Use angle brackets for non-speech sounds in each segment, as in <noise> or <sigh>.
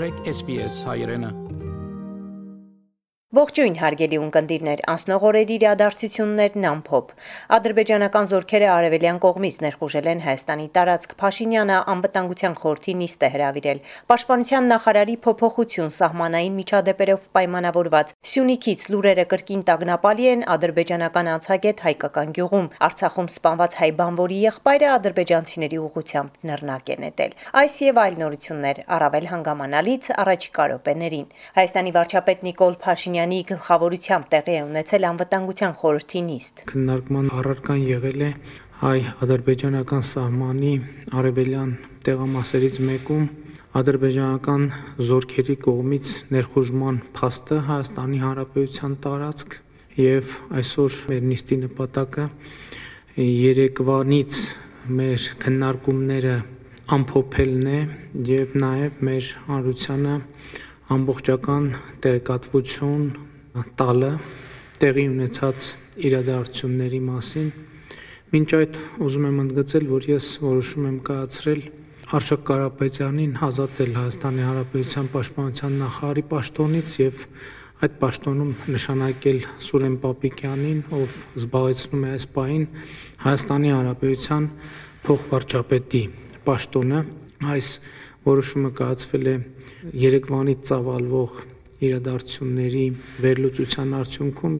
Մաղթեք SPS հայրենը Ողջույն հարգելի ունկնդիրներ, անցնող օրերի իրադարձություններն ամփոփ։ Ադրբեջանական զորքերը արևելյան կողմից ներխուժել են Հայաստանի տարածք։ Փաշինյանը անվտանգության խորհրդի նիստ է հրավիրել։ Պաշտպանության նախարարի փոփոխություն սահմանային միջադեպերով պայմանավորված Սյունիքից լուրերը կրկին տագնապալի են ադրբեջանական անցագետ հայկական գյուղում։ Արցախում սպանված հայ բանվորի եղբայրը ադրբեջանցիների ուղությամբ նռնակ է նետել։ Այս եւ այլ նորություններ առավել հանգամանալից առաջիկա րոպեներին։ Հայաստանի վարչապետ Նիկոլ Փաշինյան Փաշինյանի գլխավորությամբ տեղի է ունեցել անվտանգության խորհրդի նիստ։ Քննարկման առարկան եղել է հայ-ադրբեջանական սահմանի արևելյան տեղամասերից մեկում ադրբեջանական զորքերի կողմից ներխուժման փաստը Հայաստանի Հանրապետության տարածք եւ այսօր մեր նիստի նպատակը Երևանից մեր քննարկումները ամփոփելն է եւ նաեւ մեր հանրությանը ամբողջական տեղեկատվություն տալը տեղի ունեցած իրադարձությունների մասին։ Մինչ այդ ուզում եմ ընդգծել, որ ես որոշում եմ կայացրել Արշակ Կարապետյանին ազատել Հայաստանի Հանրապետության Պաշտպանության նախարարի պաշտոնից եւ այդ պաշտոնում նշանակել Սուրեն Պապիկյանին, ով զբաղեցնում է այս պահին Հայաստանի Հանրապետության փոխվարչապետի պաշտոնը։ Այս որոշումը կայացվել է Երևանից ծավալվող իրադարձությունների վերլուծության արդյունքում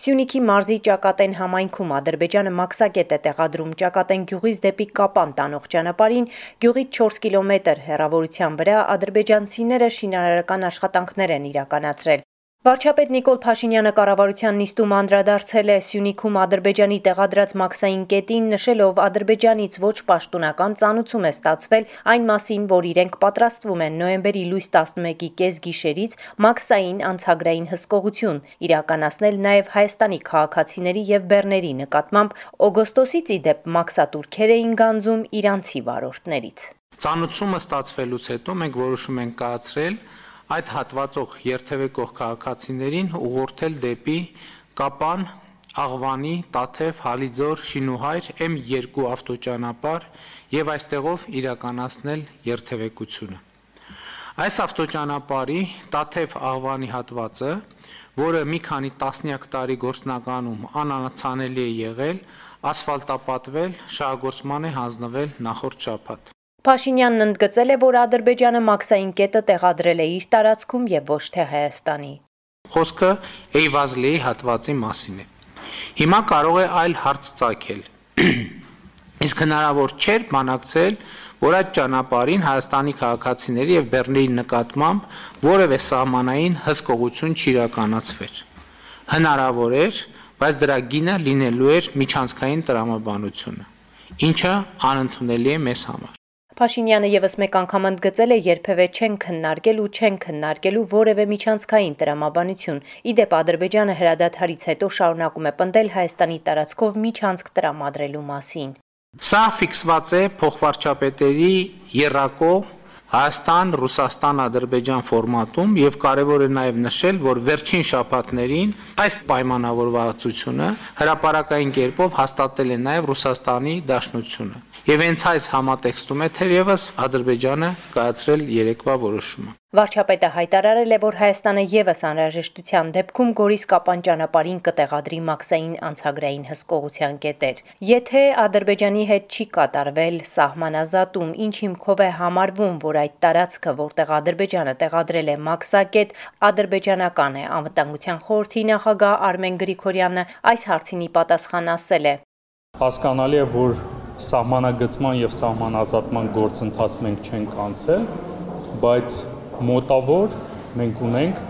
Սյունիքի մարզի Ճակատեն համայնքում Ադրբեջանը մաքսակետ է տեղադրում Ճակատեն գյուղից դեպի Կապան տանող ճանապարհին գյուղից 4 կիլոմետր հեռավորության վրա ադրբեջանցիները շինարարական աշխատանքներ են իրականացրել։ Վարչապետ Նիկոլ Փաշինյանը կառավարության նիստում անդրադարձել է Սյունիքում Ադրբեջանի տեղադրած մաքսային կետին, նշելով Ադրբեջանից ոչ պաշտոնական ծանուցում է ստացվել այն մասին, որ իրենք պատրաստվում են նոյեմբերի լույս 11-ի կեսգիշերից մաքսային անցագրային հսկողություն իրականացնել նաև Հայաստանի քաղաքացիների եւ բեռների նկատմամբ օգոստոսից ի դեպ մաքսատուրքեր էին գանձում իրանցի վարորդներից։ Ծանուցումը ստացվելուց հետո մենք որոշում ենք կայացրել այդ հատվածող երթևեկող քաղաքացիներին ուղղորդել դեպի Կապան, Աղվանի, Տաթև, Հալիձոր, Շինուհայր M2 ավտոճանապարհ եւ այստեղով իրականացնել երթևեկությունը։ Այս ավտոճանապարհի Տաթև Աղվանի հատվածը, որը մի քանի տասնյակ տարի գործնականում անանացանելի է եղել, ասֆալտապատվել, շահագործման է հանձնվել նախորդ շաբաթ։ Փաշինյանն ընդգծել է, որ Ադրբեջանը մաքսային կետը տեղադրել է իր տարածքում եւ ոչ թե Հայաստանի։ Խոսքը Էյվազլիի հատվածի մասին է։ Հիմա կարող է այլ հարց ցակել։ <clears throat> Իսկ հնարավոր չէր բանակցել, որ այդ ճանապարհին Հայաստանի քաղաքացիների եւ Բեռների նկատմամբ որևէ սահմանային հսկողություն չիրականացվեր։ Հնարավոր էր, բայց դրա գինը լինելու էր միջանցքային տրամաբանությունը, ինչը անընդունելի է մեզ համար։ Փաշինյանը եւս մեկ անգամ ընդգծել է երբևէ չեն քննարկել ու չեն քննարկելու որևէ միջանցքային տրամաբանություն։ Իդեպ Ադրբեջանը հրադադարից հետո շարունակում է պնդել Հայաստանի տարածքով միջանցք տրամադրելու մասին։ Սա ֆիքսված է փոխվարչապետերի երակո Հայաստան, Ռուսաստան, Ադրբեջան ֆորմատում եւ կարեւոր է նաեւ նշել, որ վերջին շաբաթներին այս պայմանավորվածությունը հրաապարակային կերպով հաստատել է նաեւ Ռուսաստանի Դաշնությունը։ Եվ հենց այս համատեքստում է թերևս Ադրբեջանը կայացրել երեկվա որոշումը։ Վարչապետը հայտարարել է, որ Հայաստանը եւս անհրաժեշտության դեպքում Գորիս Կապան ճանապարհին կտեղադրի մաքսային անցագրային հսկողության կետեր։ Եթե Ադրբեջանի հետ չի կատարվել սահմանազատում, ինչ հիմքով է համարվում, որ այդ տարածքը, որտեղ Ադրբեջանը տեղադրել է մաքսակետ, ադրբեջանական է, անվտանգության խորհրդի նախագահ Արմեն Գրիգորյանը այս հարցինի պատասխան ասել է. Հասկանալի է, որ սահմանագծման եւ սահմանազատման գործընթաց մենք չենք անցել, բայց մոտավոր մենք ունենք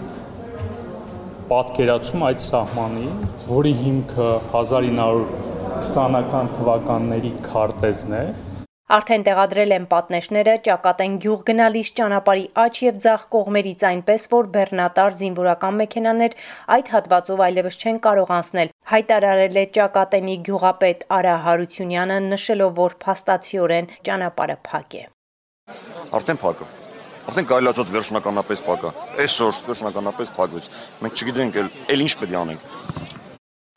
պատկերացում այդ սահմանի, որի հիմքը 1920-ական թվականների քարտեզն է, Արդեն տեղադրել են պատնեշները ճակատեն գյուղ գնալիս ճանապարհի աջ եւ ձախ կողմերից այնպես, որ բեռնատար զինվորական մեքենաներ այդ հատվածով այլևս չեն կարող անցնել։ Հայտարարել է ճակատենի գյուղապետ Արա Հարությունյանը, նշելով, որ փաստացիորեն ճանապարհը փակ է։ Արդեն փակ է։ Արդեն կարելի ասած վերջնականապես փակ է։ Այսօր վերջնականապես փակվեց։ Մենք չգիտենք էլ ինչ պետք է անենք։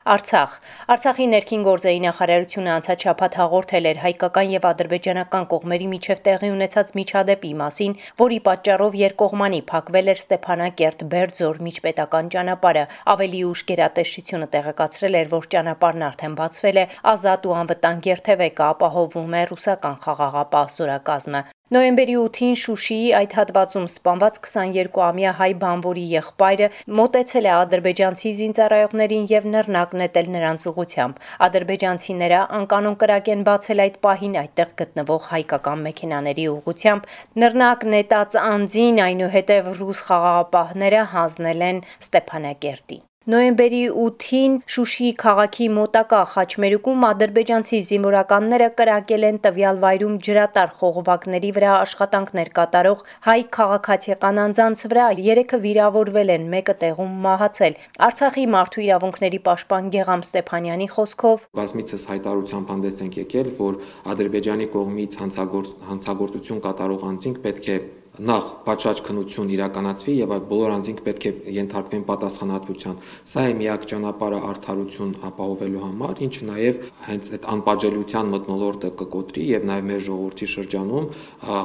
Արցախ. Արցախի ներքին գործերի նախարարությունը անցած շաբաթ հաղորդել էր հայկական եւ ադրբեջանական կողմերի միջև տեղի ունեցած միջադեպի մասին, որի պատճառով երկկողմանի փակվել էր Ստեփանակերտ Բերձոր միջպետական ճանապարհը։ Ավելի ուշ գերատեսչությունը տեղեկացրել էր, որ ճանապարհն արդեն բացվել է, ազատ ու անվտանգ երթևեկը ապահովում է ռուսական խաղաղապահ զորակազմը։ Նոյեմբերի 8-ին Շուշիի այդ հատվածում սպանված 22-ամյա հայ բանվորի եղբայրը մոտեցել է ադրբեջանցի զինծառայողներին եւ նռնակ նետել նրանց ուղությամբ։ Ադրբեջանցիները անկանոն կրակ են բացել այդ պահին այդտեղ գտնվող հայկական մեքենաների ուղությամբ։ Նռնակ նետած անձին այնուհետև ռուս խաղաղապահները հանձնել են Ստեփանակերտի։ Նոյեմբերի 8-ին Շուշիի քաղաքի մոտակա Խաչմերուկում ադրբեջանցի զինվորականները կրակել են տվյալ վայրում ջրատար խողովակների վրա աշխատանքներ կատարող հայ քաղաքացիական անձանց վրա, երեքը վիրավորվել են, մեկը տեղում մահացել։ Արցախի մարդու իրավունքների պաշտպան Գեգամ Ստեփանյանի խոսքով. Բազմիցս հայտարարությամբ հանդես ենք եկել, որ Ադրբեջանի կողմից հանցագործ հանցագործություն կատարող անձինք պետք է նախ պատշաճ քնություն իրականացվի եւ այդ բոլոր անձինք պետք է ենթարկվեն պատասխանատվության։ Սա է միակ ճանապարհը արդարություն ապահովելու համար, ինչը նաեւ հենց այդ անպատժելիության մտնոլորտը կկոտրի եւ նաեւ մեր ժողովրդի շրջանում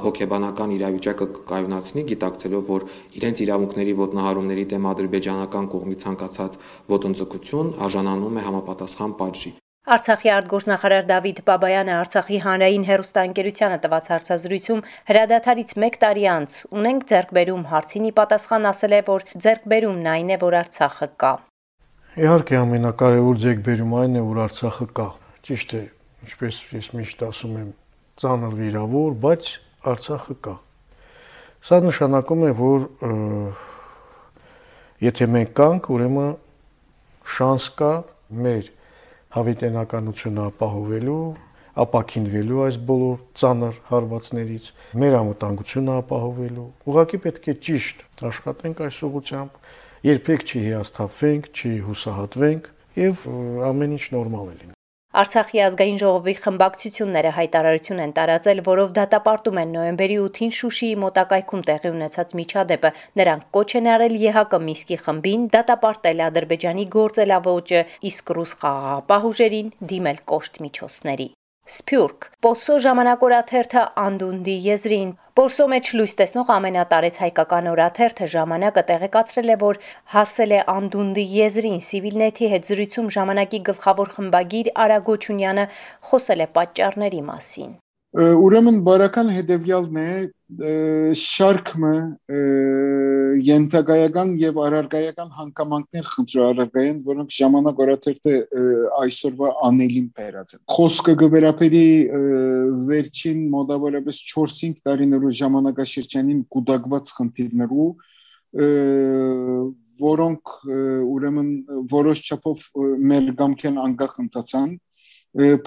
հոգեբանական իրավիճակը կկայունացնի, գիտակցելով, որ իրենց իրավունքների ոտնահարումների դեմ ադրբեջանական կողմից ցանկացած ոտնձգություն արժանանում է համապատասխան պատժի։ Արցախի արտգործնախարար Դավիթ Բաբայանը Արցախի հանրային հերոստանգերությանը տված հարցազրույցում հրադադարից 1 տարի անց ունենք ձեռքբերում հարցին ի պատասխան ասել է, որ ձեռքբերումն այն է, որ Արցախը կա։ Իհարկե ամենակարևոր ձեռքբերումը այն է, որ Արցախը կա։ Ճիշտ է, ինչպես ես միշտ ասում եմ, ծանր վիրավոր, բայց Արցախը կա։ Սա նշանակում է, որ եթե մենք կանք, ուրեմն շանս կա մեր հավիտենականությունը ապահովելու, ապակինվելու այս բոլոր ծանր հարվածներից, մեր անվտանգությունը ապահովելու։ Ուղղակի պետք է ճիշտ աշխատենք այս ուղությամբ, երբեք չի հիասթափվենք, չի հուսահատվենք եւ ամեն ինչ նորմալ է լինի։ Արցախի ազգային ժողովի խմբակցությունները հայտարարություն են տարածել, որով դատապարտում են նոյեմբերի 8-ին Շուշիի մոտակայքում տեղի ունեցած միջադեպը։ Նրանք կոչ են արել ԵՀԿ Միսկի խմբին դատապարտել Ադրբեջանի գործելավոճը, իսկ ռուս խաղաղապահ ուժերին դիմել կոշտ միջոցների։ Սփյուռք. Պոսո ժամանակորաթերթը անդունդի եզրին Պորսո մեջ լույս տեսնող ամենատարեց հայկական օրաթերթը ժամանակը տեղեկացրել է, որ հասել է անդունդի եզրին Սիվիլնեթի հետ զրույցում ժամանակի գլխավոր խմբագիր Արա Գոչունյանը խոսել է պատճառների մասին։ Ուրեմն բարական հետևյալն է շարքը յենթագայական եւ արարգայական հանգամանքներ խնդրու արարգային, որոնք ժամանակ օրաթերթը այսօրվա անելին բերած են։ Խոսքը գվերապերի վերջին մոտավորապես 4-5 տարիներու ժամանակաշրջանին կուտակված խնդիրներու որոնք ուրեմն որոշ չափով մեր գամքեն անգախ ընթացան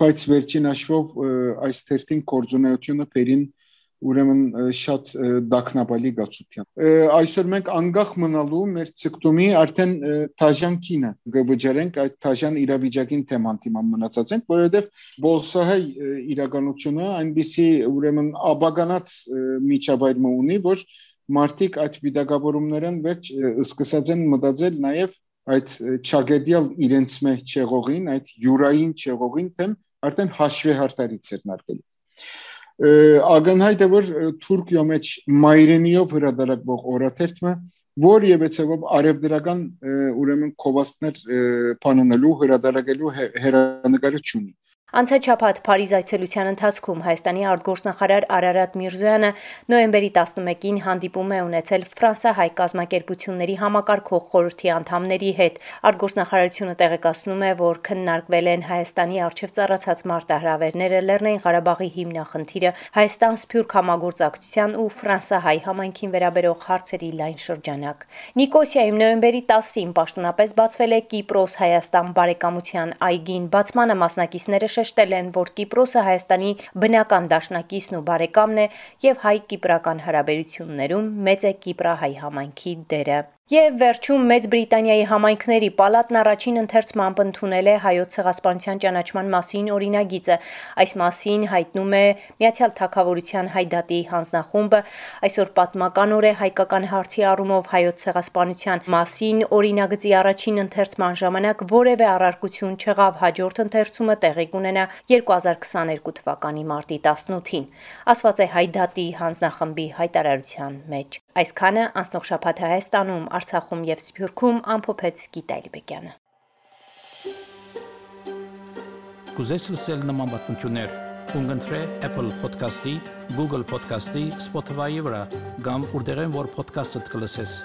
բայց վերջին հաշվով այս թերթին կորձունեությունը բերին ուրեմն շատ դակնաբալի գացության։ Այսօր մենք անգախ մնալու մեր ցկտումի արդեն թաժանքինը գվջարենք այդ թաժան իրավիճակին թեման թիման մնացած ենք, որովհետև բոլսահայ իրականությունը այնպիսի ուրեմն աբագանած միջավայր ունի, որ մարդիկ այդ վիդակավորումներն վերջ սկսած են մտածել նաև այդ ճագերդիալ իրենց մեջ չեղողին, այդ յուրային չեղողին թեմ արդեն հաշվեհարտարի ցերնարկելի։ Ագնհայտ է որ Թուրքիո մեջ մայրենիով հրադարակվող օրաթերթը որ եւեցեւով արևդրական ուրեմն կովաստներ փանոնելու հրադարակելու հերանեկարը չունի Անցած շաբաթ Փարիզ այցելության ընթացքում Հայաստանի արտգործնախարար Արարատ Միրզոյանը նոյեմբերի 11-ին հանդիպում է ունեցել Ֆրանսահայ կազմակերպությունների համակարգող խորհրդի անդամների հետ։ Արտգործնախարարությունը տեղեկացնում է, որ քննարկվել են Հայաստանի արչև ծառացած մարտահրավերները Լեռնային Ղարաբաղի հիմնախնդիրը, Հայաստան-Սփյուռք համագործակցության ու Ֆրանսահայ համայնքին վերաբերող հարցերի լայն շրջանակ։ Նիկոսիայում նոյեմբերի 10-ին պաշտոնապես բացվել է Կիպրոս-Հայաստան բարեկամության այգին։ Բացմանը մասնակիցները շեշտել են, որ Կիպրոսը Հայաստանի բնական դաշնակիցն ու բարեկամն է եւ հայ-կիպրական հարաբերություններում մեծ է կիպրահայ համայնքի դերը։ Եվ վերջում Մեծ Բրիտանիայի համայնքների պալատն առաջին ընթերցմամբ ընդունել է հայոց ցեղասպանության ճանաչման մասին օրինագիծը։ Այս մասին հայտնում է Միացյալ Թագավորության հայդատի հանձնախումբը։ Այսօր պատմական օր է հայկական հարցի առումով հայոց ցեղասպանության մասին օրինագծի առաջին ընթերցման ժամանակ որևէ առարկություն չեղավ։ Հաջորդ ընթերցումը տեղի կունենա 2022 թվականի մարտի 18-ին։ Ասված է հայդատի հանձնախմբի հայտարարության մեջ։ Այսքանը անցնող շաբաթ Հայաստանում Արցախում եւ Սփյուռքում ամփոփեց Գիտա Իլբեկյանը։ Կուզես լսել նման բանություններ, կընտրե Apple Podcast-ի, Google Podcast-ի, Spotify-ի վրա, կամ որտեղեն որ podcast-ը դուք լսես։